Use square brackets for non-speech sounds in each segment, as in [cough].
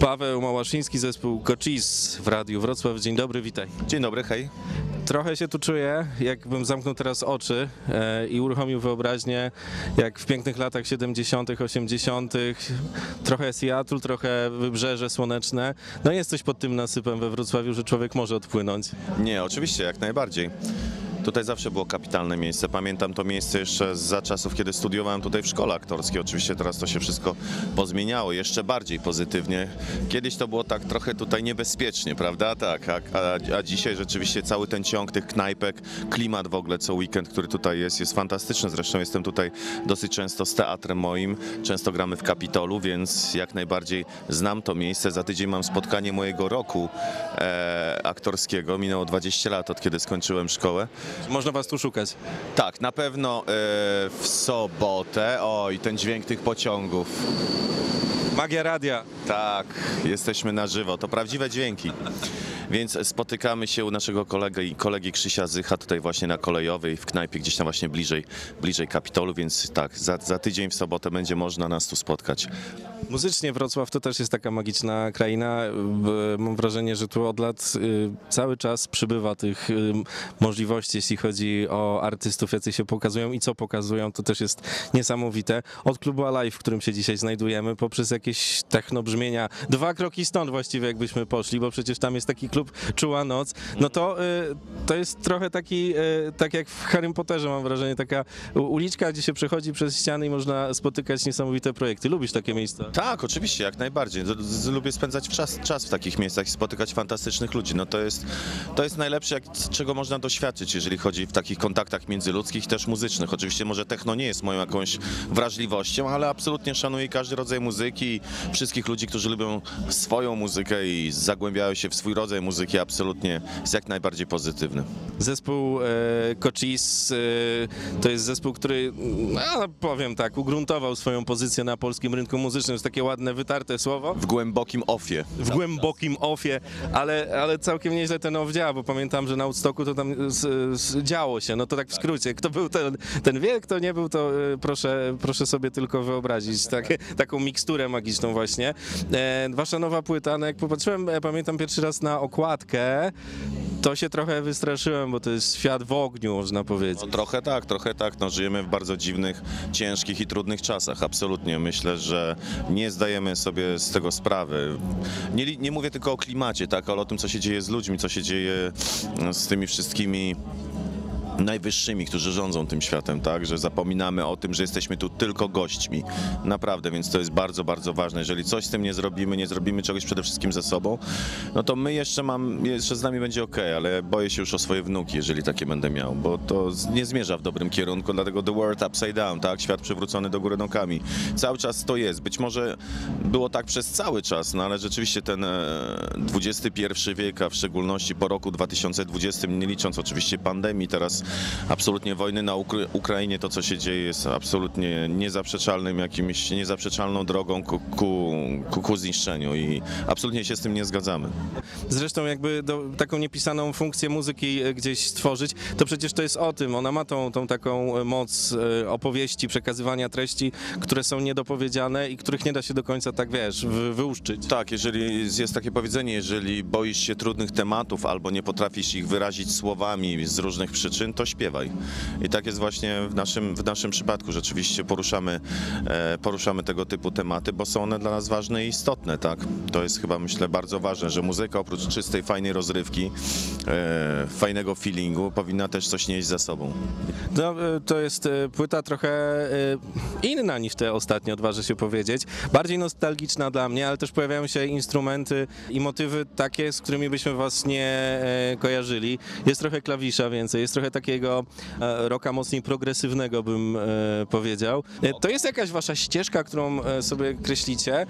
Paweł Małaszyński, zespół Kocis w Radiu Wrocław. Dzień dobry, witaj. Dzień dobry, hej. Trochę się tu czuję, jakbym zamknął teraz oczy e, i uruchomił wyobraźnię, jak w pięknych latach 70., 80., trochę Seattle, trochę wybrzeże słoneczne. No jest coś pod tym nasypem we Wrocławiu, że człowiek może odpłynąć. Nie, oczywiście, jak najbardziej. Tutaj zawsze było kapitalne miejsce. Pamiętam to miejsce jeszcze za czasów, kiedy studiowałem tutaj w szkole aktorskiej. Oczywiście teraz to się wszystko pozmieniało, jeszcze bardziej pozytywnie. Kiedyś to było tak trochę tutaj niebezpiecznie, prawda? Tak, a, a, a dzisiaj rzeczywiście cały ten ciąg tych knajpek, klimat w ogóle co weekend, który tutaj jest, jest fantastyczny. Zresztą jestem tutaj dosyć często z teatrem moim, często gramy w Kapitolu, więc jak najbardziej znam to miejsce. Za tydzień mam spotkanie mojego roku e, aktorskiego. Minęło 20 lat od kiedy skończyłem szkołę. Można was tu szukać. Tak, na pewno e, w sobotę. Oj, ten dźwięk tych pociągów. Magia radia. Tak, jesteśmy na żywo. To prawdziwe dźwięki. Więc spotykamy się u naszego kolegi, kolegi Krzysia Zycha tutaj właśnie na kolejowej, w knajpie gdzieś tam właśnie bliżej, bliżej Kapitolu, więc tak, za, za tydzień w sobotę będzie można nas tu spotkać. Muzycznie Wrocław to też jest taka magiczna kraina. Mam wrażenie, że tu od lat y, cały czas przybywa tych y, możliwości, jeśli chodzi o artystów, jacy się pokazują i co pokazują. To też jest niesamowite. Od klubu Alive, w którym się dzisiaj znajdujemy, poprzez jakieś techno brzmienia, dwa kroki stąd właściwie jakbyśmy poszli, bo przecież tam jest taki klub Czuła Noc. No to, y, to jest trochę taki, y, tak jak w Harrym Potterze mam wrażenie, taka uliczka, gdzie się przechodzi przez ściany i można spotykać niesamowite projekty. Lubisz takie miejsca? Tak, oczywiście, jak najbardziej. Lubię spędzać czas, czas w takich miejscach i spotykać fantastycznych ludzi. No to jest, to jest najlepsze, jak, czego można doświadczyć, jeżeli chodzi w takich kontaktach międzyludzkich, też muzycznych. Oczywiście może techno nie jest moją jakąś wrażliwością, ale absolutnie szanuję każdy rodzaj muzyki wszystkich ludzi, którzy lubią swoją muzykę i zagłębiają się w swój rodzaj muzyki, absolutnie jest jak najbardziej pozytywny. Zespół e, Kocis e, to jest zespół, który, no, powiem tak, ugruntował swoją pozycję na polskim rynku muzycznym. jest takie ładne, wytarte słowo. W głębokim ofie. W głębokim ofie, ale, ale całkiem nieźle ten off działa, bo pamiętam, że na Woodstocku to tam z, z, działo się, no to tak w skrócie. Kto był ten, ten wie, kto nie był, to e, proszę, proszę sobie tylko wyobrazić tak, taką miksturę magiczną właśnie. E, wasza nowa płyta, no jak popatrzyłem, e, pamiętam pierwszy raz na okładkę, to się trochę wystraszyłem, bo to jest świat w ogniu, można powiedzieć. No, trochę tak, trochę tak. No, żyjemy w bardzo dziwnych, ciężkich i trudnych czasach. Absolutnie. Myślę, że nie zdajemy sobie z tego sprawy. Nie, nie mówię tylko o klimacie, tak, ale o tym, co się dzieje z ludźmi, co się dzieje z tymi wszystkimi najwyższymi, którzy rządzą tym światem, tak, że zapominamy o tym, że jesteśmy tu tylko gośćmi. Naprawdę, więc to jest bardzo, bardzo ważne. Jeżeli coś z tym nie zrobimy, nie zrobimy czegoś przede wszystkim ze sobą, no to my jeszcze mam, jeszcze z nami będzie ok, ale boję się już o swoje wnuki, jeżeli takie będę miał, bo to nie zmierza w dobrym kierunku, dlatego the world upside down, tak, świat przewrócony do góry nogami. Cały czas to jest. Być może było tak przez cały czas, no ale rzeczywiście ten e, XXI wiek, a w szczególności po roku 2020, nie licząc oczywiście pandemii, teraz absolutnie wojny na Ukra- Ukrainie, to co się dzieje jest absolutnie niezaprzeczalnym jakimś, niezaprzeczalną drogą ku, ku, ku, ku zniszczeniu i absolutnie się z tym nie zgadzamy. Zresztą jakby do, taką niepisaną funkcję muzyki e, gdzieś stworzyć, to przecież to jest o tym. Ona ma tą, tą taką e, moc e, opowieści, przekazywania treści, które są niedopowiedziane i których nie da się do końca tak, wiesz, wy, wyłuszczyć. Tak, jeżeli jest takie powiedzenie, jeżeli boisz się trudnych tematów albo nie potrafisz ich wyrazić słowami z różnych przyczyn, to śpiewaj. I tak jest właśnie w naszym, w naszym przypadku. Rzeczywiście poruszamy, e, poruszamy tego typu tematy, bo są one dla nas ważne i istotne, tak? To jest chyba, myślę, bardzo ważne, że muzyka oprócz czystej, fajnej rozrywki, e, fajnego feelingu, powinna też coś nieść za sobą. No, e, to jest płyta trochę inna niż te ostatnie, odważę się powiedzieć. Bardziej nostalgiczna dla mnie, ale też pojawiają się instrumenty i motywy takie, z którymi byśmy was nie kojarzyli. Jest trochę klawisza więcej, jest trochę takiego e, rocka mocniej progresywnego, bym e, powiedział. E, To jest jakaś wasza ścieżka, którą sobie kreślicie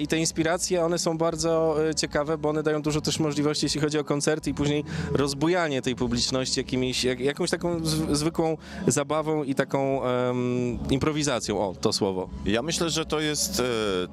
i te inspiracje, one są bardzo ciekawe, bo one dają dużo też możliwości, jeśli chodzi o koncerty i później rozbujanie tej publiczności jakimiś, jak, jakąś taką zwykłą zabawą i taką em, improwizacją, o, to słowo. Ja myślę, że to jest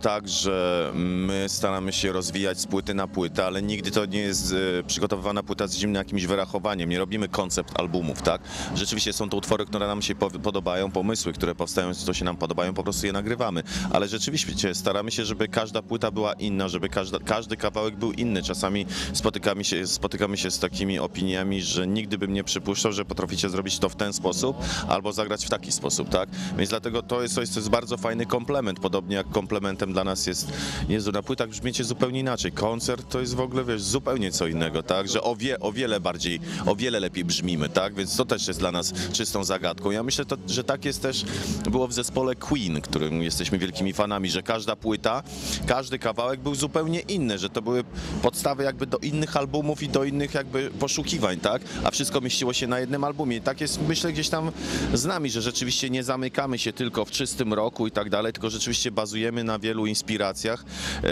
tak, że my staramy się rozwijać z płyty na płytę, ale nigdy to nie jest przygotowywana płyta z zimnym jakimś wyrachowaniem. Nie robimy koncept albumów. Tak? Rzeczywiście są to utwory, które nam się po- podobają, pomysły, które powstają, co się nam podobają, po prostu je nagrywamy. Ale rzeczywiście staramy się, żeby każda płyta była inna, żeby każda, każdy kawałek był inny. Czasami spotykamy się, spotykamy się z takimi opiniami, że nigdy bym nie przypuszczał, że potraficie zrobić to w ten sposób albo zagrać w taki sposób, tak? Więc dlatego to jest coś, co jest bardzo fajny komplement, podobnie jak komplementem dla nas jest, Jezu, na płytach brzmiecie zupełnie inaczej. Koncert to jest w ogóle, wiesz, zupełnie co innego, tak? Że o, wie, o wiele bardziej, o wiele lepiej brzmimy, tak? Więc to też jest dla nas czystą zagadką. Ja myślę, to, że tak jest też, było w zespole Queen, którym jesteśmy wielkimi fanami, że każda płyta, każdy kawałek był zupełnie inny, że to były podstawy jakby do innych albumów i do innych jakby poszukiwań, tak? A wszystko mieściło się na jednym albumie. I tak jest, myślę, gdzieś tam z nami, że rzeczywiście nie zamykamy się tylko w czystym roku i tak dalej, tylko rzeczywiście bazujemy na wielu inspiracjach, e,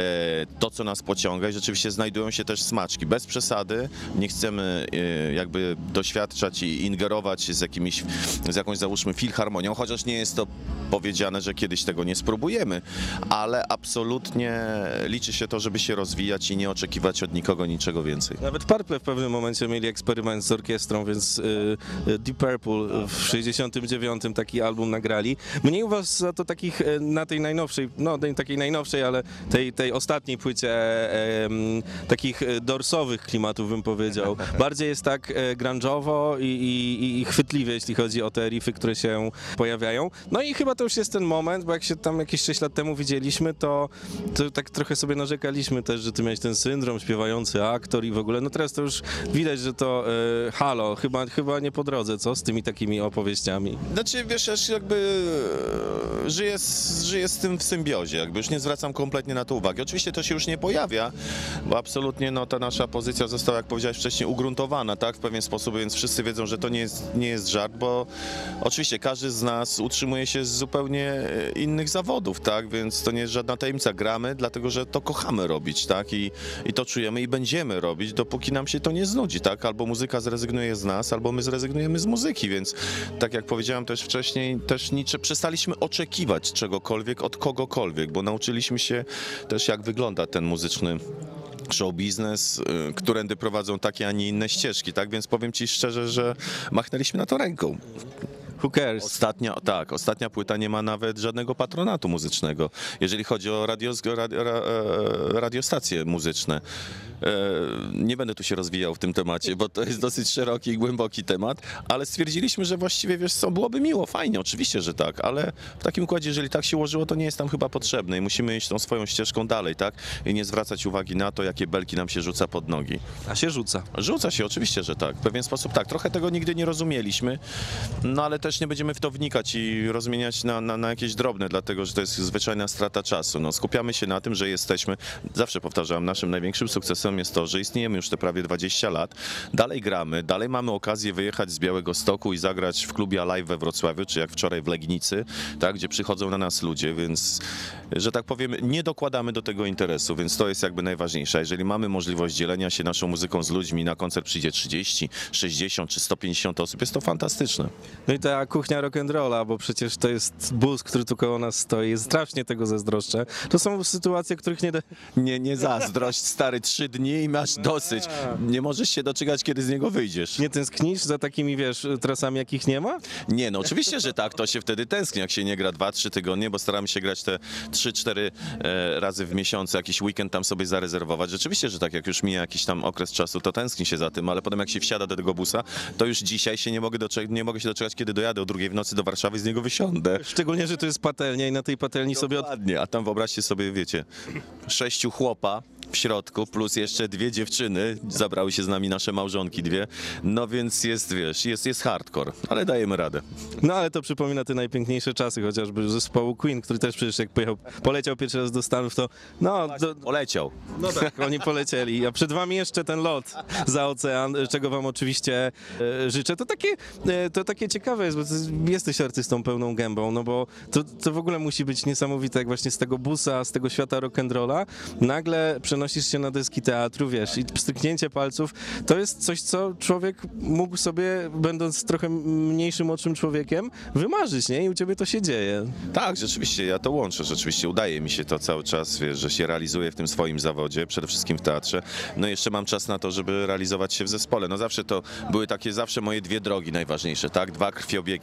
to co nas pociąga i rzeczywiście znajdują się też smaczki. Bez przesady, nie chcemy e, jakby doświadczać i ingerować z jakimiś, z jakąś załóżmy filharmonią, chociaż nie jest to powiedziane, że kiedyś tego nie spróbujemy, ale absolutnie liczy się to, żeby się rozwijać i nie oczekiwać od nikogo niczego więcej. Nawet Purple w pewnym momencie mieli eksperyment z orkiestrą, więc y, y, Deep Purple w 69 taki album nagrali. Mniej u was za to takich y, na tej najnowszej, no takiej najnowszej, ale tej, tej ostatniej płycie e, takich dorsowych klimatów bym powiedział. [laughs] Bardziej jest tak e, grunge'owo i, i, i chwytliwie, jeśli chodzi o te riffy, które się pojawiają. No i chyba to już jest ten moment, bo jak się tam jakieś 6 lat temu widzieliśmy, to, to tak trochę sobie narzekaliśmy też, że ty miałeś ten syndrom, śpiewający aktor i w ogóle. No teraz to już widać, że to e, halo, chyba, chyba nie po drodze, co? Z tymi takimi opowieściami. Znaczy, wiesz, aż jakby e, żyję z, żyję z tym w symbiozie, jakby już nie zwracam kompletnie na to uwagi. Oczywiście to się już nie pojawia, bo absolutnie no, ta nasza pozycja została, jak powiedziałeś wcześniej, ugruntowana, tak, w pewien sposób, więc wszyscy wiedzą, że to nie jest, nie jest żart, bo oczywiście każdy z nas utrzymuje się z zupełnie e, innych zawodów, tak, więc to nie jest żadna tajemnica. Gramy, dlatego że to kochamy robić, tak, i, i to czujemy i będziemy robić, dopóki nam się to nie znudzi, tak, albo muzyka zrezygnuje z nas, albo my zrezygnujemy z muzyki, więc tak jak powiedziałem też wcześniej, też nicze, przestaliśmy oczekiwać czegokolwiek od kogokolwiek, bo nauczyliśmy się też jak wygląda ten muzyczny show biznes, y, którędy prowadzą takie, a nie inne ścieżki, tak? Więc powiem ci szczerze, że machnęliśmy na to ręką. Who cares? Ostatnia, tak, ostatnia płyta nie ma nawet żadnego patronatu muzycznego, jeżeli chodzi o radio, radio, ra- e, radiostacje muzyczne. E, Nie będę tu się rozwijał w tym temacie, bo to jest dosyć szeroki i głęboki temat, ale stwierdziliśmy, że właściwie, wiesz co, byłoby miło, fajnie, oczywiście, że tak, ale w takim układzie, jeżeli tak się ułożyło, to nie jest tam chyba potrzebne i musimy iść tą swoją ścieżką dalej, tak? I nie zwracać uwagi na to, jakie belki nam się rzuca pod nogi. A się rzuca. Rzuca się, oczywiście, że tak. W pewien sposób tak. Trochę tego nigdy nie rozumieliśmy, no ale też nie będziemy w to wnikać i rozmieniać na, na, na jakieś drobne, dlatego że to jest zwyczajna strata czasu. No, skupiamy się na tym, że jesteśmy, zawsze powtarzam, naszym największym sukcesem jest to, że istniejemy już te prawie 20 lat, dalej gramy, dalej mamy okazję wyjechać z Białego Stoku i zagrać w klubie Alive we Wrocławiu, czy jak wczoraj w Legnicy, tak, gdzie przychodzą na nas ludzie, więc, że tak powiem, nie dokładamy do tego interesu, więc to jest jakby najważniejsze. Jeżeli mamy możliwość dzielenia się naszą muzyką z ludźmi, na koncert przyjdzie 30, 60 czy 150 osób, jest to fantastyczne. No i ta kuchnia rock'n'rolla, bo przecież to jest bus, który tu koło nas stoi. Strasznie tego zazdroszczę. To są sytuacje, których nie da... Nie, nie zazdrość, stary, trzy dni i masz dosyć. Nie możesz się doczekać, kiedy z niego wyjdziesz. Nie tęsknisz za takimi, wiesz, trasami, jakich nie ma? Nie, no oczywiście, że tak, to się wtedy tęskni, jak się nie gra 2-3 tygodnie, bo staramy się grać te 3-4 e, razy w miesiącu, jakiś weekend tam sobie zarezerwować. Rzeczywiście, że tak, jak już mija jakiś tam okres czasu, to tęskni się za tym, ale potem jak się wsiada do tego busa, to już dzisiaj się nie mogę, doczekać, nie mogę się doczekać, kiedy dojadę o drugiej w nocy do Warszawy i z niego wysiądę. Szczególnie, że to jest patelnia i na tej patelni sobie... Od... Dokładnie, a tam wyobraźcie sobie, wiecie, sześciu chłopa w środku, plus jeszcze dwie dziewczyny, zabrały się z nami nasze małżonki dwie, no więc jest, wiesz, jest, jest hardcore, ale dajemy radę. No ale to przypomina te najpiękniejsze czasy, chociażby zespołu Queen, który też przecież jak pojechał, poleciał pierwszy raz do Stanów, to no, do, Poleciał. no tak, oni polecieli, a przed wami jeszcze ten lot za ocean, czego wam oczywiście e, życzę. To takie, e, to takie ciekawe jest, bo jesteś artystą pełną gębą, no bo to, to w ogóle musi być niesamowite, jak właśnie z tego busa, z tego świata rock'n'rolla, nagle przenosisz się na deski teatru, wiesz, i stryknięcie palców, to jest coś, co człowiek mógł sobie, będąc trochę mniejszym oczym człowiekiem, wymarzyć, nie? I u ciebie to się dzieje. Tak, rzeczywiście, ja to łączę, rzeczywiście udaje mi się to cały czas, wiesz, że się realizuję w tym swoim zawodzie, przede wszystkim w teatrze. No jeszcze mam czas na to, żeby realizować się w zespole. No zawsze to były takie zawsze moje dwie drogi najważniejsze, tak? Dwa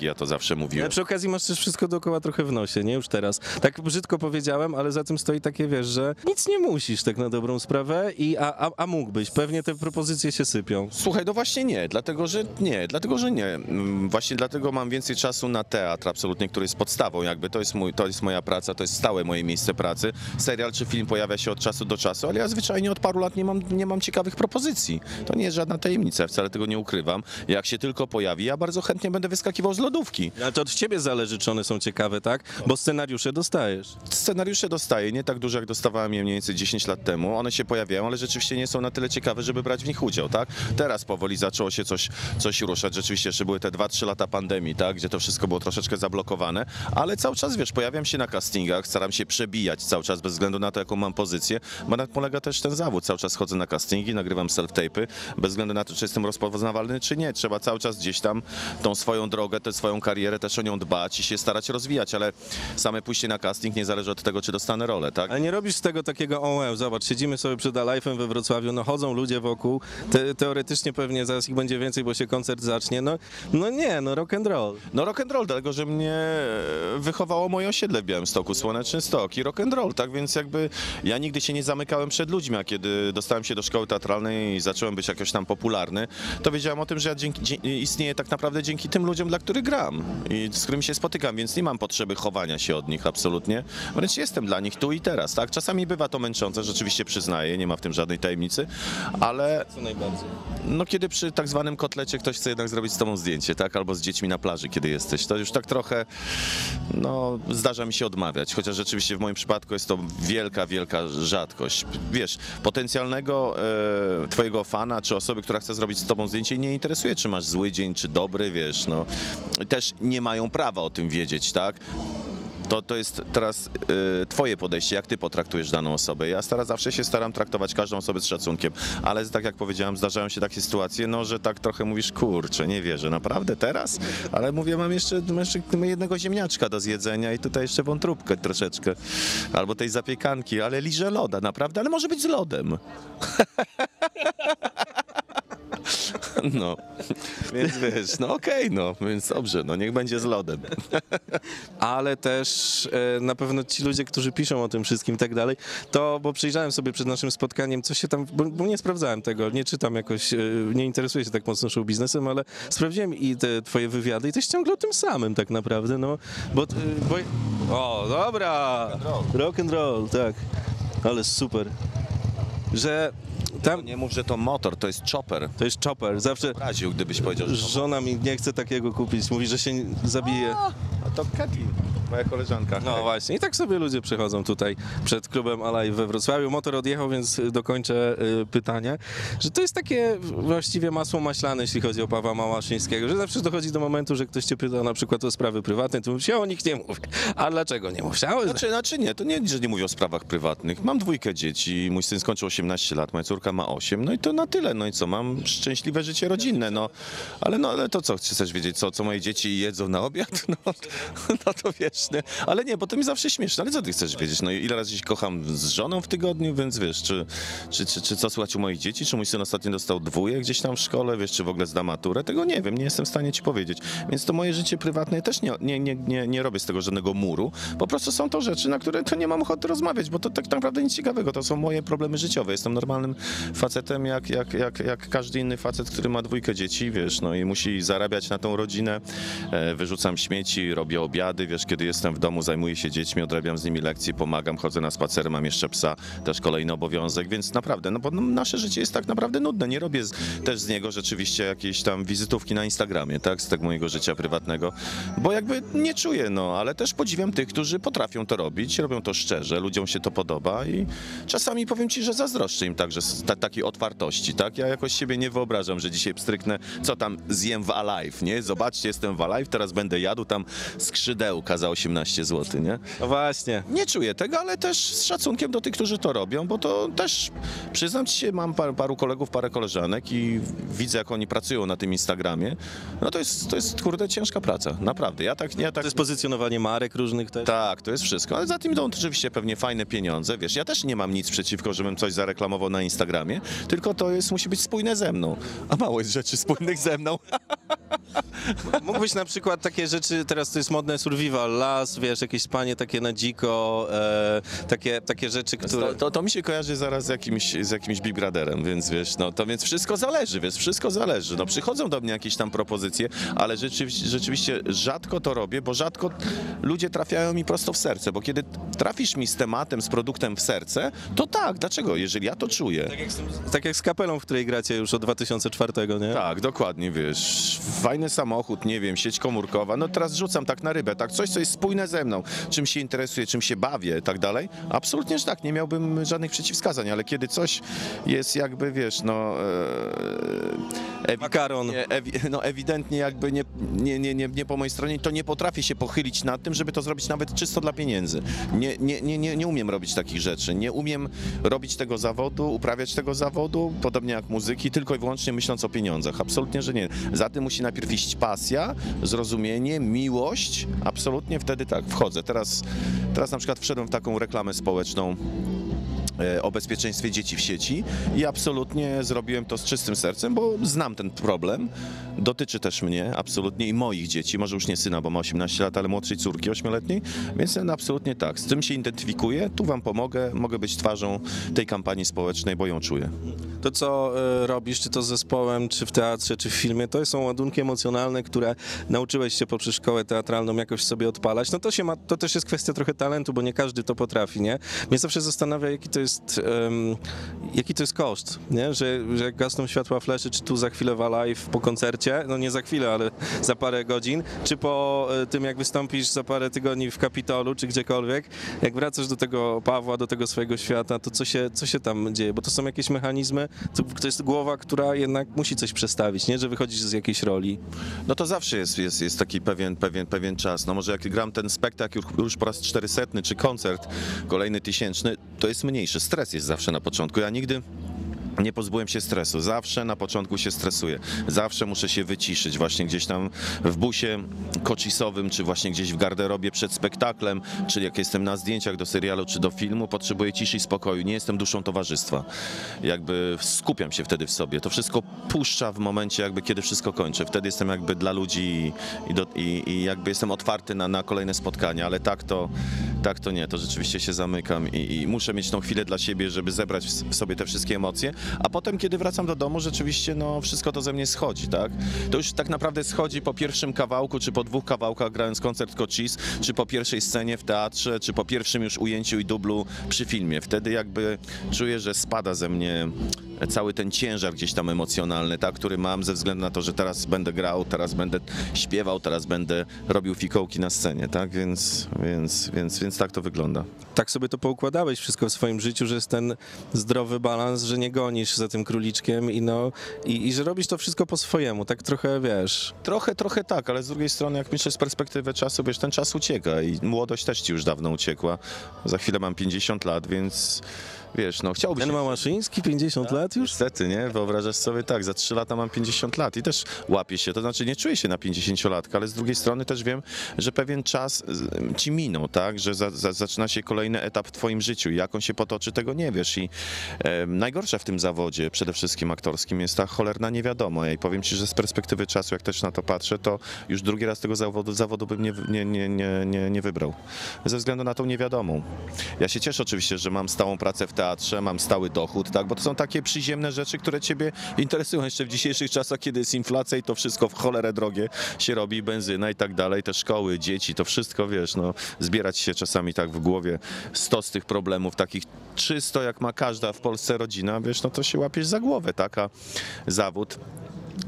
ja to zawsze mówiłem. Ale przy okazji masz też wszystko dookoła trochę w nosie, nie? Już teraz. Tak brzydko powiedziałem, ale za tym stoi takie, wiesz, że nic nie musisz tak na dobrą sprawę, i, a, a, a mógłbyś. Pewnie te propozycje się sypią. Słuchaj, no właśnie nie, dlatego że nie, dlatego że nie. Mm, Właśnie dlatego mam więcej czasu na teatr, absolutnie, który jest podstawą, jakby to jest, mój, to jest moja praca, to jest stałe moje miejsce pracy. Serial czy film pojawia się od czasu do czasu, ale ja zwyczajnie od paru lat nie mam, nie mam ciekawych propozycji. To nie jest żadna tajemnica, wcale tego nie ukrywam. Jak się tylko pojawi, ja bardzo chętnie będę wyskakiwał z lodówki. Ale to od ciebie zależy, czy one są ciekawe, tak? Bo scenariusze dostajesz. Scenariusze dostaję, nie tak dużo jak dostawałem je mniej więcej 10 lat temu. One się pojawiają, ale rzeczywiście nie są na tyle ciekawe, żeby brać w nich udział, tak? Teraz powoli zaczęło się coś, coś ruszać. Rzeczywiście jeszcze były te 2-3 lata pandemii, tak? Gdzie to wszystko było troszeczkę zablokowane, ale cały czas, wiesz, pojawiam się na castingach, staram się przebijać cały czas bez względu na to, jaką mam pozycję, bo na polega też ten zawód. Cały czas chodzę na castingi, nagrywam self-tape'y, bez względu na to, czy jestem rozpoznawalny, czy nie. Trzeba cały czas gdzieś tam tą swoją drogę, tę swoją karierę też o nią dbać i się starać rozwijać, ale same pójście na casting nie zależy od tego, czy dostanę rolę, tak? Ale nie robisz z tego takiego OE, zobacz, siedzimy sobie przed Alive'em we Wrocławiu, no chodzą ludzie wokół, te, teoretycznie pewnie zaraz ich będzie więcej, bo się koncert zacznie, no, no nie, no rock and roll. No rock and roll, dlatego że mnie wychowało moje osiedle w Białymstoku, Słoneczny Stok i rock and roll, tak więc jakby ja nigdy się nie zamykałem przed ludźmi, a kiedy dostałem się do szkoły teatralnej i zacząłem być jakoś tam popularny, to wiedziałem o tym, że ja dzięki, istnieję tak naprawdę dzięki tym ludziom, dla których gram i z którymi się spotykam, więc nie mam potrzeby chowania się od nich absolutnie, wręcz jestem dla nich tu i teraz, tak? Czasami bywa to męczące, rzeczywiście przyznaję, nie ma w tym żadnej tajemnicy, ale Co najbardziej. no kiedy przy tak zwanym kotlecie ktoś chce jednak zrobić z tobą zdjęcie, tak? Albo z dziećmi na plaży, kiedy jesteś, to już tak trochę, no zdarza mi się odmawiać, chociaż rzeczywiście w moim przypadku jest to wielka, wielka rzadkość. Wiesz, potencjalnego e, twojego fana, czy osoby, która chce zrobić z tobą zdjęcie nie interesuje, czy masz zły dzień, czy dobry, wiesz, no. Też nie mają prawa o tym wiedzieć, tak? To, to jest teraz y, twoje podejście, jak ty potraktujesz daną osobę. Ja stara, zawsze się staram traktować każdą osobę z szacunkiem, ale tak jak powiedziałem, zdarzają się takie sytuacje, no, że tak trochę mówisz, kurczę, nie wierzę, naprawdę teraz? Ale mówię, mam jeszcze, jeszcze jednego ziemniaczka do zjedzenia i tutaj jeszcze wątróbkę troszeczkę, albo tej zapiekanki, ale liżę loda, naprawdę, ale może być z lodem. [laughs] [laughs] No, więc wiesz, no okej, no, więc dobrze, no niech będzie z lodem. [laughs] ale też e, na pewno ci ludzie, którzy piszą o tym wszystkim i tak dalej, to, bo przyjrzałem sobie przed naszym spotkaniem, co się tam, bo, bo nie sprawdzałem tego, nie czytam jakoś, e, nie interesuję się tak mocno show biznesem, ale sprawdziłem i te twoje wywiady i to jest ciągle o tym samym tak naprawdę, no, bo, e, bo o, dobra, rock and roll, tak, ale super, że tam, Nie mów, że to motor, to jest chopper. to jest chopper, zawsze Raził, gdybyś powiedział, że żona mi nie chce takiego kupić, mówi, że się zabije. A to Katlin, moja koleżanka. No właśnie, i tak sobie ludzie przychodzą tutaj przed klubem Alive we Wrocławiu. Motor odjechał, więc dokończę y, pytanie, że to jest takie właściwie masło maślane, jeśli chodzi o Pawła Małaszyńskiego, że zawsze dochodzi do momentu, że ktoś cię pyta na przykład o sprawy prywatne, to mówisz, ja o nich nie mówię. A dlaczego nie mówisz? A, Znaczy, znaczy nie, to nie, że nie mówię o sprawach prywatnych. Mam dwójkę dzieci, mój syn skończył 18 lat, moja córka ma 8, no i to na tyle, no i co, mam szczęśliwe życie rodzinne, no. Ale no, ale to co, chcesz wiedzieć, co, co moje dzieci jedzą na obiad? [laughs] No, no to wiesz, nie. Ale nie, bo to mi zawsze śmieszne, ale co ty chcesz wiedzieć? No ile razy się kocham z żoną w tygodniu, więc wiesz, czy, czy, czy, czy co słychać u moich dzieci, czy mój syn ostatnio dostał dwóje gdzieś tam w szkole, wiesz, czy w ogóle zda maturę, tego nie wiem, nie jestem w stanie ci powiedzieć. Więc to moje życie prywatne też nie, nie, nie, nie, nie robię z tego żadnego muru, po prostu są to rzeczy, na które to nie mam ochoty rozmawiać, bo to tak naprawdę nic ciekawego, to są moje problemy życiowe. Jestem normalnym facetem jak, jak, jak, jak każdy inny facet, który ma dwójkę dzieci, wiesz, no i musi zarabiać na tą rodzinę, e, wyrzucam śmieci, robię obiady, wiesz, kiedy jestem w domu, zajmuję się dziećmi, odrabiam z nimi lekcje, pomagam, chodzę na spacery, mam jeszcze psa, też kolejny obowiązek, więc naprawdę, no bo no, nasze życie jest tak naprawdę nudne, nie robię z, też z niego rzeczywiście jakiejś tam wizytówki na Instagramie, tak, z tego mojego życia prywatnego, bo jakby nie czuję, no, ale też podziwiam tych, którzy potrafią to robić, robią to szczerze, ludziom się to podoba i czasami powiem ci, że zazdroszczę im także ta, takiej otwartości, tak? Ja jakoś siebie nie wyobrażam, że dzisiaj pstryknę, co tam zjem w Alive, nie? Zobaczcie, jestem w Alive, teraz będę jadł tam skrzydełka za 18 zł, nie? No właśnie. Nie czuję tego, ale też z szacunkiem do tych, którzy to robią, bo to też, przyznam ci się, mam par, paru kolegów, parę koleżanek i widzę, jak oni pracują na tym Instagramie. No to jest, to jest kurde, ciężka praca, naprawdę. Ja tak, ja tak To jest pozycjonowanie marek różnych też. tak, to jest wszystko. Ale za tym idą oczywiście pewnie fajne pieniądze. Wiesz, ja też nie mam nic przeciwko, żebym coś zareklamował na Instagramie, tylko to jest, musi być spójne ze mną. A mało jest rzeczy spójnych ze mną. [laughs] Mógłbyś na przykład takie rzeczy, teraz to jest modne survival, las, wiesz, jakieś spanie takie na dziko, e, takie, takie rzeczy, które... To, to, to mi się kojarzy zaraz z jakimś, z jakimś Big Brotherem, więc wiesz, no to więc wszystko zależy, więc wszystko zależy. No przychodzą do mnie jakieś tam propozycje, ale rzeczywiście, rzeczywiście rzadko to robię, bo rzadko ludzie trafiają mi prosto w serce, bo kiedy trafisz mi z tematem, z produktem w serce, to tak, dlaczego? Jeżeli ja to czuję. Tak jak, z tym, tak jak z kapelą, w której gracie już od 2004, nie? Tak, dokładnie, wiesz, fajny samochód, nie wiem, sieć komórkowa, no teraz rzucam tak na rybę, tak, coś, co jest spójne ze mną, czym się interesuję, czym się bawię, tak dalej, absolutnie, że tak, nie miałbym żadnych przeciwwskazań, ale kiedy coś jest jakby, wiesz, no... E, Makaron. Ewi- [laughs] no ewidentnie jakby nie, nie, nie, nie, nie po mojej stronie, to nie potrafię się pochylić nad tym, żeby to zrobić nawet czysto dla pieniędzy. Nie, nie, nie, nie, nie umiem robić takich rzeczy, nie umiem robić tego zawodu, uprawiać tego zawodu, podobnie jak muzyki, tylko i wyłącznie myśląc o pieniądzach. Absolutnie, że nie. Za tym musi najpierw iść pasja, zrozumienie, miłość. Absolutnie wtedy tak, wchodzę. Teraz, teraz na przykład wszedłem w taką reklamę społeczną o bezpieczeństwie dzieci w sieci i absolutnie zrobiłem to z czystym sercem, bo znam ten problem. Dotyczy też mnie absolutnie i moich dzieci, może już nie syna, bo ma 18 lat, ale młodszej córki 8-letniej, więc absolutnie tak. Z tym się identyfikuję, tu wam pomogę, mogę być twarzą tej kampanii społecznej, bo ją czuję. To, co e, robisz, czy to z zespołem, czy w teatrze, czy w filmie, to są ładunki emocjonalne, które nauczyłeś się poprzez szkołę teatralną jakoś sobie odpalać. No to się ma, to też jest kwestia trochę talentu, bo nie każdy to potrafi, nie? Mnie zawsze zastanawia, jaki to jest, em, jaki to jest koszt, nie? Że, że jak gasną światła fleszy, czy tu za chwilę w live po koncercie, no nie za chwilę, ale za parę godzin, czy po e, tym, jak wystąpisz za parę tygodni w Kapitolu, czy gdziekolwiek, jak wracasz do tego Pawła, do tego swojego świata, to co się, co się tam dzieje? Bo to są jakieś mechanizmy, to, to jest głowa, która jednak musi coś przestawić, nie? Że wychodzisz z jakiejś roli. No to zawsze jest, jest, jest taki pewien, pewien, pewien czas. No może jak gram ten spektakl już, po raz 400 czy koncert kolejny tysięczny, to jest mniejszy. Stres jest zawsze na początku. Ja nigdy nie pozbyłem się stresu. Zawsze na początku się stresuję. Zawsze muszę się wyciszyć. Właśnie gdzieś tam w busie kocisowym, czy właśnie gdzieś w garderobie przed spektaklem, czy jak jestem na zdjęciach do serialu, czy do filmu, potrzebuję ciszy i spokoju. Nie jestem duszą towarzystwa. Jakby skupiam się wtedy w sobie. To wszystko puszcza w momencie jakby, kiedy wszystko kończę. Wtedy jestem jakby dla ludzi i, do, i, i jakby jestem otwarty na, na kolejne spotkania, ale tak to, tak to nie. To rzeczywiście się zamykam i, i muszę mieć tą chwilę dla siebie, żeby zebrać w sobie te wszystkie emocje, a potem, kiedy wracam do domu, rzeczywiście no, wszystko to ze mnie schodzi, tak? To już tak naprawdę schodzi po pierwszym kawałku, czy po dwóch kawałkach grając koncert Cochise, czy po pierwszej scenie w teatrze, czy po pierwszym już ujęciu i dublu przy filmie. Wtedy jakby czuję, że spada ze mnie cały ten ciężar gdzieś tam emocjonalny, tak, który mam ze względu na to, że teraz będę grał, teraz będę śpiewał, teraz będę robił fikołki na scenie, tak, więc, więc, więc, więc tak to wygląda. Tak sobie to poukładałeś wszystko w swoim życiu, że jest ten zdrowy balans, że nie gonisz za tym króliczkiem i no, i, i że robisz to wszystko po swojemu, tak trochę, wiesz... Trochę, trochę tak, ale z drugiej strony, jak myślę z perspektywy czasu, wiesz, ten czas ucieka i młodość też ci już dawno uciekła. Za chwilę mam 50 lat, więc wiesz, no chciałbym Ten się... Małaszyński, 50 lat już? Niestety, nie? Wyobrażasz sobie tak, za 3 lata mam 50 lat i też łapię się, to znaczy nie czuję się na 50-latka, ale z drugiej strony też wiem, że pewien czas ci minął, tak? Że za, za, zaczyna się kolejny etap w twoim życiu i jak on się potoczy, tego nie wiesz i e, najgorsze w tym zawodzie, przede wszystkim aktorskim, jest ta cholerna niewiadoma i powiem ci, że z perspektywy czasu, jak też na to patrzę, to już drugi raz tego zawodu, zawodu bym nie, nie, nie, nie, nie, nie wybrał, ze względu na tą niewiadomą. Ja się cieszę oczywiście, że mam stałą pracę w teatrze, mam stały dochód, tak, bo to są takie przyziemne rzeczy, które ciebie interesują jeszcze w dzisiejszych czasach, kiedy jest inflacja i to wszystko w cholerę drogie się robi, benzyna i tak dalej, te szkoły, dzieci, to wszystko, wiesz, no, zbierać się czasami tak w głowie sto z tych problemów, takich 300, jak ma każda w Polsce rodzina, wiesz, no to się łapiesz za głowę, taka zawód.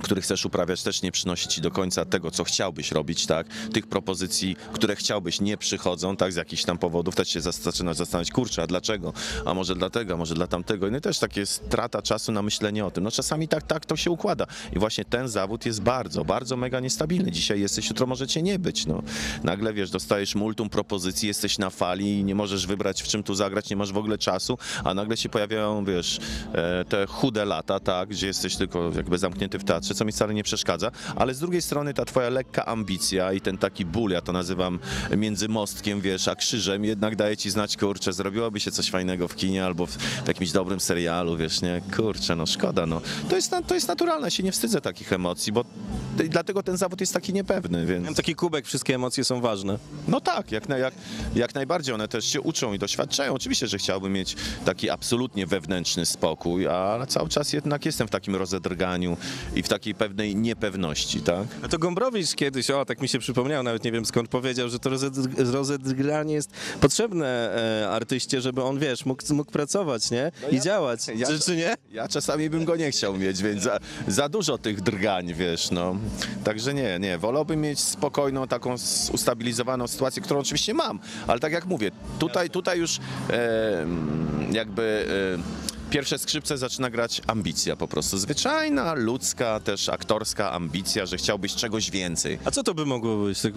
Który chcesz uprawiać, też nie przynosi ci do końca tego, co chciałbyś robić, tak? Tych propozycji, które chciałbyś, nie przychodzą, tak? Z jakichś tam powodów też się zaczynasz zastanawiać, kurczę, a dlaczego? A może dlatego, a może dla tamtego? No i też takie strata czasu na myślenie o tym. No czasami tak, tak to się układa. I właśnie ten zawód jest bardzo, bardzo mega niestabilny. Dzisiaj jesteś, jutro możecie nie być, no. Nagle, wiesz, dostajesz multum propozycji, jesteś na fali i nie możesz wybrać, w czym tu zagrać, nie masz w ogóle czasu, a nagle się pojawiają, wiesz, e, te chude lata, tak? Gdzie jesteś tylko jakby zamknięty w teatrze, co mi wcale nie przeszkadza, ale z drugiej strony ta twoja lekka ambicja i ten taki ból, ja to nazywam między mostkiem, wiesz, a krzyżem, jednak daje ci znać, kurczę, zrobiłoby się coś fajnego w kinie albo w, w jakimś dobrym serialu, wiesz, nie? Kurczę, no szkoda, no. To jest, to jest naturalne, się nie wstydzę takich emocji, bo dlatego ten zawód jest taki niepewny, więc... Mam taki kubek, wszystkie emocje są ważne. No tak, jak, na, jak, jak najbardziej. One też się uczą i doświadczają. Oczywiście, że chciałbym mieć taki absolutnie wewnętrzny spokój, ale cały czas jednak jestem w takim rozedrganiu i w takiej pewnej niepewności, tak? A to Gombrowicz kiedyś, o tak mi się przypomniał, nawet nie wiem skąd powiedział, że to rozedrganie jest potrzebne e, artyście, żeby on, wiesz, mógł, mógł pracować, nie? I działać, ja- czy, czy nie? Ja czasami bym go nie chciał mieć, więc za, za dużo tych drgań, wiesz, no. Także nie, nie, wolałbym mieć spokojną, taką ustabilizowaną sytuację, którą oczywiście mam, ale tak jak mówię, tutaj, tutaj już e, jakby... E, Pierwsze skrzypce zaczyna grać ambicja po prostu. Zwyczajna, ludzka, też aktorska ambicja, że chciałbyś czegoś więcej. A co to by mogło być? Tak,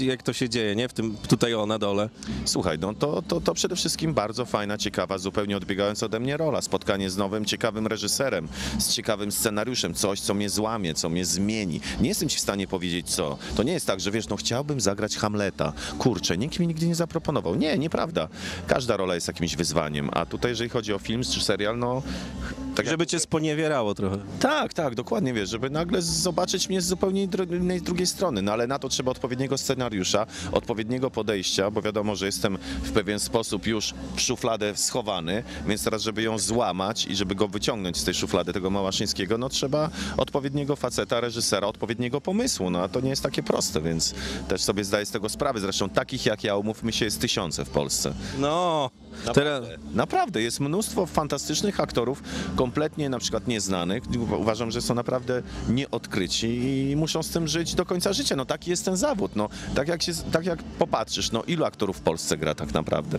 jak, to się dzieje, nie? W tym, tutaj o, na dole. Słuchaj, no to, to, to przede wszystkim bardzo fajna, ciekawa, zupełnie odbiegająca ode mnie rola. Spotkanie z nowym, ciekawym reżyserem, z ciekawym scenariuszem, coś, co mnie złamie, co mnie zmieni. Nie jestem ci w stanie powiedzieć co. To nie jest tak, że wiesz, no chciałbym zagrać Hamleta. Kurczę, nikt mi nigdy nie zaproponował. Nie, nieprawda. Każda rola jest jakimś wyzwaniem, a tutaj, jeżeli chodzi o film czy serial, no... Tak Żeby cię sponiewierało trochę. tak, tak, dokładnie wiesz, żeby nagle zobaczyć mnie z zupełnie innej drugiej strony, no ale na to trzeba odpowiedniego scenariusza, odpowiedniego podejścia, bo wiadomo, że jestem w pewien sposób już w szufladę schowany, więc teraz, żeby ją złamać i żeby go wyciągnąć z tej szuflady tego Małaszyńskiego, no trzeba odpowiedniego faceta, reżysera, odpowiedniego pomysłu, no a to nie jest takie proste, więc też sobie zdaję z tego sprawę, zresztą takich jak ja, umówmy się, jest tysiące w Polsce. No, teraz... Naprawdę, jest mnóstwo fantastycznych aktorów, kompletnie na przykład nieznanych. Uwa- Uważam, że są naprawdę nieodkryci i muszą z tym żyć do końca życia. No taki jest ten zawód. No, tak, jak się, tak jak popatrzysz, no ilu aktorów w Polsce gra tak naprawdę?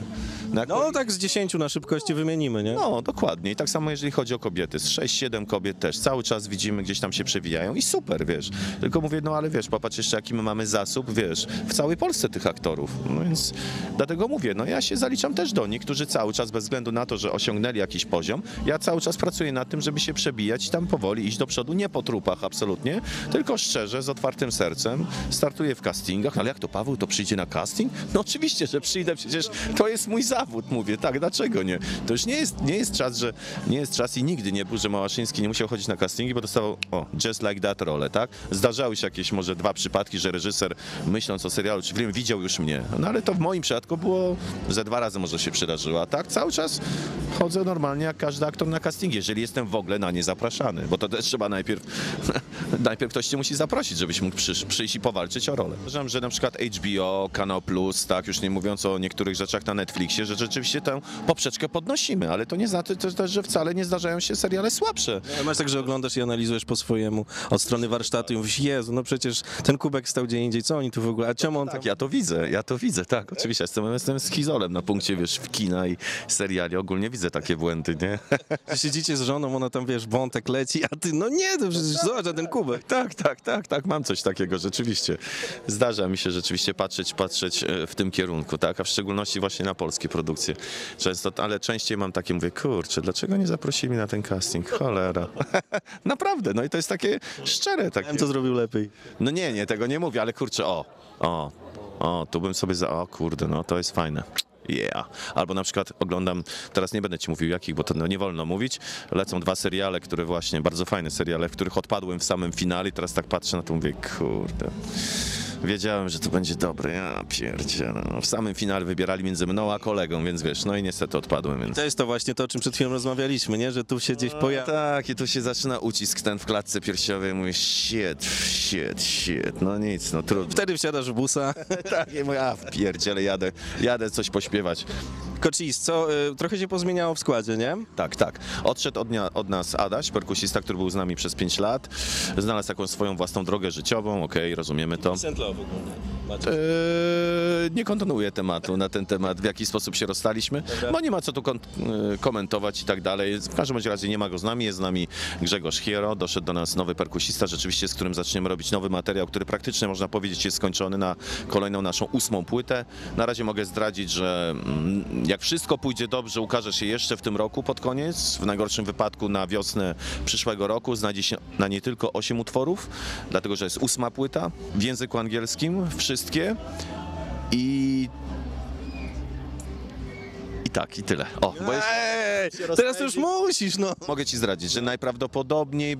No, jak No tak z 10 na szybkości wymienimy, nie? no, dokładnie. I tak samo jeżeli chodzi o kobiety. Z 6-7 kobiet też. Cały czas widzimy, gdzieś tam się przewijają i super, wiesz. Tylko mówię, no ale wiesz, popatrz jeszcze jaki my mamy zasób, wiesz, w całej Polsce tych aktorów. No więc dlatego mówię, no ja się zaliczam też do nich, którzy cały czas, bez względu na to, że osiągnęli jakiś poziom, ja cały czas pracuję nad tym, żeby się przebijać i tam powoli iść do przodu, nie po trupach absolutnie, tylko szczerze, z otwartym sercem. Startuję w castingach, no ale jak to Paweł, to przyjdzie na casting? No oczywiście, że przyjdę, przecież to jest mój zawód, mówię, tak, dlaczego nie? To już nie jest, nie jest czas, że nie jest czas i nigdy nie był, że Małaszyński nie musiał chodzić na castingi, bo dostawał, o, just like that rolę, tak? Zdarzały się jakieś może dwa przypadki, że reżyser myśląc o serialu czy filmie widział już mnie, no ale to w moim przypadku było ze dwa razy może się przydarzyło, a tak cały czas chodzę normalnie jak każdy aktor na castingi, jeżeli jestem w ogóle na nie zapraszany, bo to też trzeba najpierw, [laughs] najpierw ktoś cię musi zaprosić, żebyś mógł przysz, przyjść i powalczyć o rolę. Uważam, że na przykład HBO, Kanał Plus, tak, już nie mówiąc o niektórych rzeczach na Netflixie, że rzeczywiście tę poprzeczkę podnosimy, ale to nie znaczy też, że wcale nie zdarzają się seriale słabsze. Ale Masz tak, że oglądasz i analizujesz po swojemu od strony warsztatu i mówisz, Jezu, no przecież ten kubek stał gdzie indziej, co oni tu w ogóle, a czemu on Tak, ja to widzę, ja to widzę, tak, oczywiście. Jestem, jestem schizolem na punkcie, wiesz, w kina i seriali. Ogólnie widzę takie błędy, nie? [laughs] siedzicie z żoną, ona tam, wiesz, wątek leci, a ty, no nie, to przecież zobacz na ten kubek. Tak, tak, tak, tak, mam coś takiego, rzeczywiście. Zdarza mi się rzeczywiście patrzeć, patrzeć e, w tym kierunku, tak, a w szczególności właśnie na polskie produkcje. Często, ale częściej mam takie, mówię, kurczę, dlaczego nie zaprosili mnie na ten casting? Cholera. [laughs] Naprawdę, no i to jest takie szczere, takie. Wiem, co zrobił lepiej. No nie, nie, tego nie mówię, ale kurczę, o, o, o, tu bym sobie za, o kurde, no to jest fajne. Yeah. Albo na przykład oglądam, teraz nie będę ci mówił jakich, bo to no, nie wolno mówić, lecą dwa seriale, które właśnie, bardzo fajne seriale, w których odpadłem w samym finale i teraz tak patrzę na to, mówię, kurde. Wiedziałem, że to będzie dobre, ja pierdzielę. No, w samym finale wybierali między mną a kolegą, więc wiesz, no i niestety odpadłem, więc... To jest to właśnie to, o czym przed chwilą rozmawialiśmy, nie? Że tu się gdzieś pojawia. Tak, i tu się zaczyna ucisk ten w klatce piersiowej, mówię, shit, shit, shit, no nic, no trudno. Wtedy wsiadasz w busa. [laughs] Tak, i mówię, a w pierdziele, jadę, jadę coś pośpiewać. Kocis, co, y, trochę się pozmieniało w składzie, nie? Tak, tak. Odszedł od, nia- od nas Adaś, perkusista, który był z nami przez 5 lat. Znalazł taką swoją własną drogę życiową, okej, rozumiemy to. Centlowy Eee, nie kontynuuję tematu na ten temat, w jaki sposób się rozstaliśmy, bo nie ma co tu kon- e, komentować i tak dalej. W każdym bądź razie nie ma go z nami, jest z nami Grzegorz Hiero, doszedł do nas nowy perkusista, rzeczywiście z którym zaczniemy robić nowy materiał, który praktycznie można powiedzieć jest skończony na kolejną naszą ósmą płytę. Na razie mogę zdradzić, że mm, jak wszystko pójdzie dobrze, ukaże się jeszcze w tym roku pod koniec, w najgorszym wypadku na wiosnę przyszłego roku znajdzie się na nie tylko 8 utworów, dlatego że jest ósma płyta w języku angielskim, wszystkie. I i tak, i tyle. O, bo jest, Ej, teraz to już musisz, no. mogę ci zdradzić, że najprawdopodobniej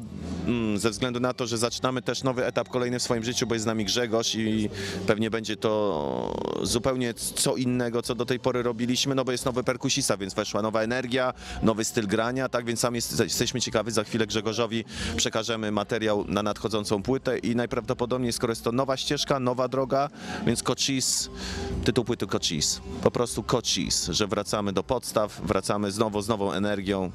mm, ze względu na to, że zaczynamy też nowy etap kolejny w swoim życiu, bo jest z nami Grzegorz i pewnie będzie to zupełnie co innego, co do tej pory robiliśmy, no bo jest nowy perkusista, więc weszła nowa energia, nowy styl grania, tak więc sam jest, jesteśmy ciekawi, za chwilę Grzegorzowi przekażemy materiał na nadchodzącą płytę i najprawdopodobniej, skoro jest to nowa ścieżka, nowa droga, więc Cochise, tytuł płyty Cochise, po prostu Cochise, że wracamy do podstaw, wracamy znowu z nową energią,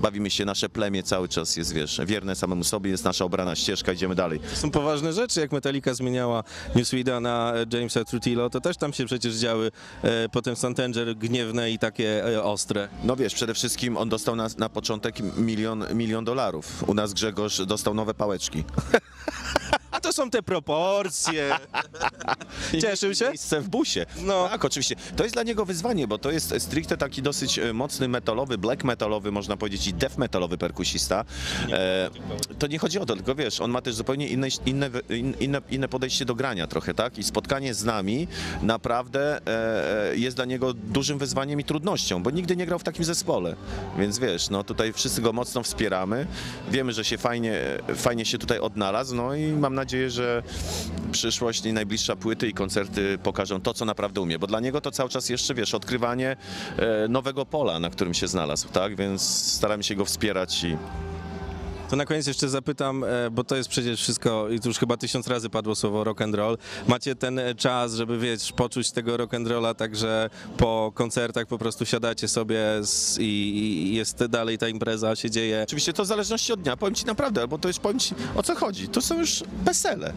bawimy się, nasze plemię cały czas jest, wiesz, wierne samemu sobie, jest nasza obrana ścieżka, idziemy dalej. Są poważne rzeczy, jak Metallica zmieniała Newsweeda na Jamesa Trujillo, to też tam się przecież działy e, potem Santanger gniewne i takie e, ostre. No wiesz, przede wszystkim on dostał na, na początek milion, milion dolarów. U nas Grzegorz dostał nowe pałeczki. [laughs] To są te proporcje. [laughs] Cieszył się? Miejsce w busie. No. Tak, oczywiście. To jest dla niego wyzwanie, bo to jest stricte taki dosyć e, mocny metalowy, black metalowy, można powiedzieć, i death metalowy perkusista. E, to nie chodzi o to, tylko wiesz, on ma też zupełnie inne, inne, inne, inne podejście do grania trochę, tak? I spotkanie z nami naprawdę e, jest dla niego dużym wyzwaniem i trudnością, bo nigdy nie grał w takim zespole. Więc wiesz, no tutaj wszyscy go mocno wspieramy. Wiemy, że się fajnie, fajnie się tutaj odnalazł, no i mam nadzieję, że przyszłość i najbliższa płyty i koncerty pokażą to, co naprawdę umie, bo dla niego to cały czas jeszcze, wiesz, odkrywanie e, nowego pola, na którym się znalazł, tak? Więc staramy się go wspierać i To na koniec jeszcze zapytam, e, bo to jest przecież wszystko, i tu już chyba tysiąc razy padło słowo rock and roll. Macie ten e, czas, żeby wiesz, poczuć tego rock and rolla, także po koncertach po prostu siadacie sobie z, i, i jest dalej ta impreza, się dzieje. Oczywiście to w zależności od dnia, powiem ci naprawdę, bo to już powiem ci o co chodzi. To są już wesele.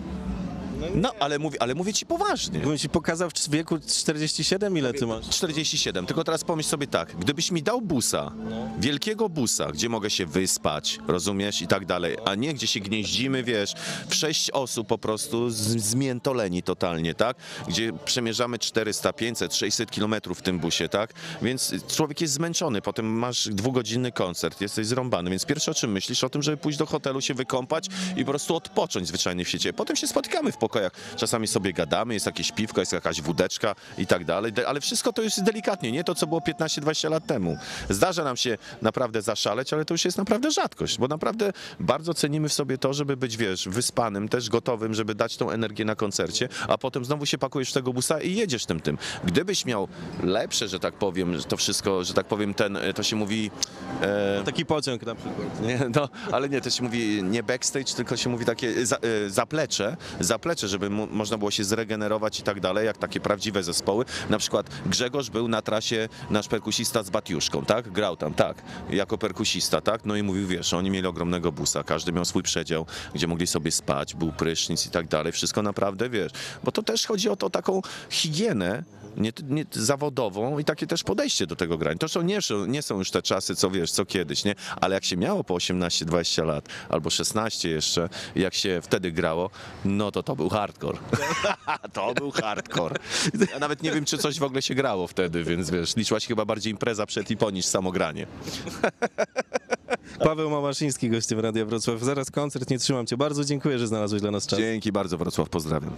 No, ale mówię, ale mówię ci poważnie. Gdybym ci pokazał w wieku 47, ile ty masz? 47. Tylko teraz pomyśl sobie tak, gdybyś mi dał busa, wielkiego busa, gdzie mogę się wyspać, rozumiesz, i tak dalej, a nie gdzie się gnieździmy, wiesz, w sześć osób po prostu z- zmiętoleni totalnie, tak? Gdzie przemierzamy 400, 500, 600 kilometrów w tym busie, tak? Więc człowiek jest zmęczony, potem masz dwugodzinny koncert, jesteś zrąbany, więc pierwsze o czym myślisz? O tym, żeby pójść do hotelu, się wykąpać i po prostu odpocząć zwyczajnie w świecie. Potem się spotykamy w pokojach, czasami sobie gadamy, jest jakieś piwko, jest jakaś wódeczka i tak dalej, ale wszystko to jest delikatnie, nie to, co było 15-20 lat temu. Zdarza nam się naprawdę zaszaleć, ale to już jest naprawdę rzadkość, bo naprawdę bardzo cenimy w sobie to, żeby być, wiesz, wyspanym, też gotowym, żeby dać tą energię na koncercie, a potem znowu się pakujesz w tego busa i jedziesz tym tym. Gdybyś miał lepsze, że tak powiem, to wszystko, że tak powiem, ten, to się mówi... E, Taki pociąg na przykład. nie, no, ale nie, to się mówi nie backstage, tylko się mówi takie za, e, zaplecze, zaplecze, żeby mu, można było się zregenerować i tak dalej, jak takie prawdziwe zespoły. Na przykład Grzegorz był na trasie, nasz perkusista z Batiuszką, tak? Grał tam, tak, jako perkusista, tak? No i mówił, wiesz, oni mieli ogromnego busa, każdy miał swój przedział, gdzie mogli sobie spać, był prysznic i tak dalej, wszystko naprawdę, wiesz, bo to też chodzi o to taką higienę, nie, nie, zawodową i takie też podejście do tego grania. To są, nie, są- nie są już te czasy, co wiesz, co kiedyś, nie? Ale jak się miało po 18-20 lat, albo 16 jeszcze, jak się wtedy grało, no to to był hardcore. [laughs] to był hardcore. Ja nawet nie wiem, czy coś w ogóle się grało wtedy, więc wiesz, liczyła się chyba bardziej impreza przed i po niż samogranie. [laughs] Paweł Małaszyński, gościem Radia Wrocław. Zaraz koncert, nie trzymam cię. Bardzo dziękuję, że znalazłeś dla nas czas. Dzięki bardzo, Wrocław, pozdrawiam.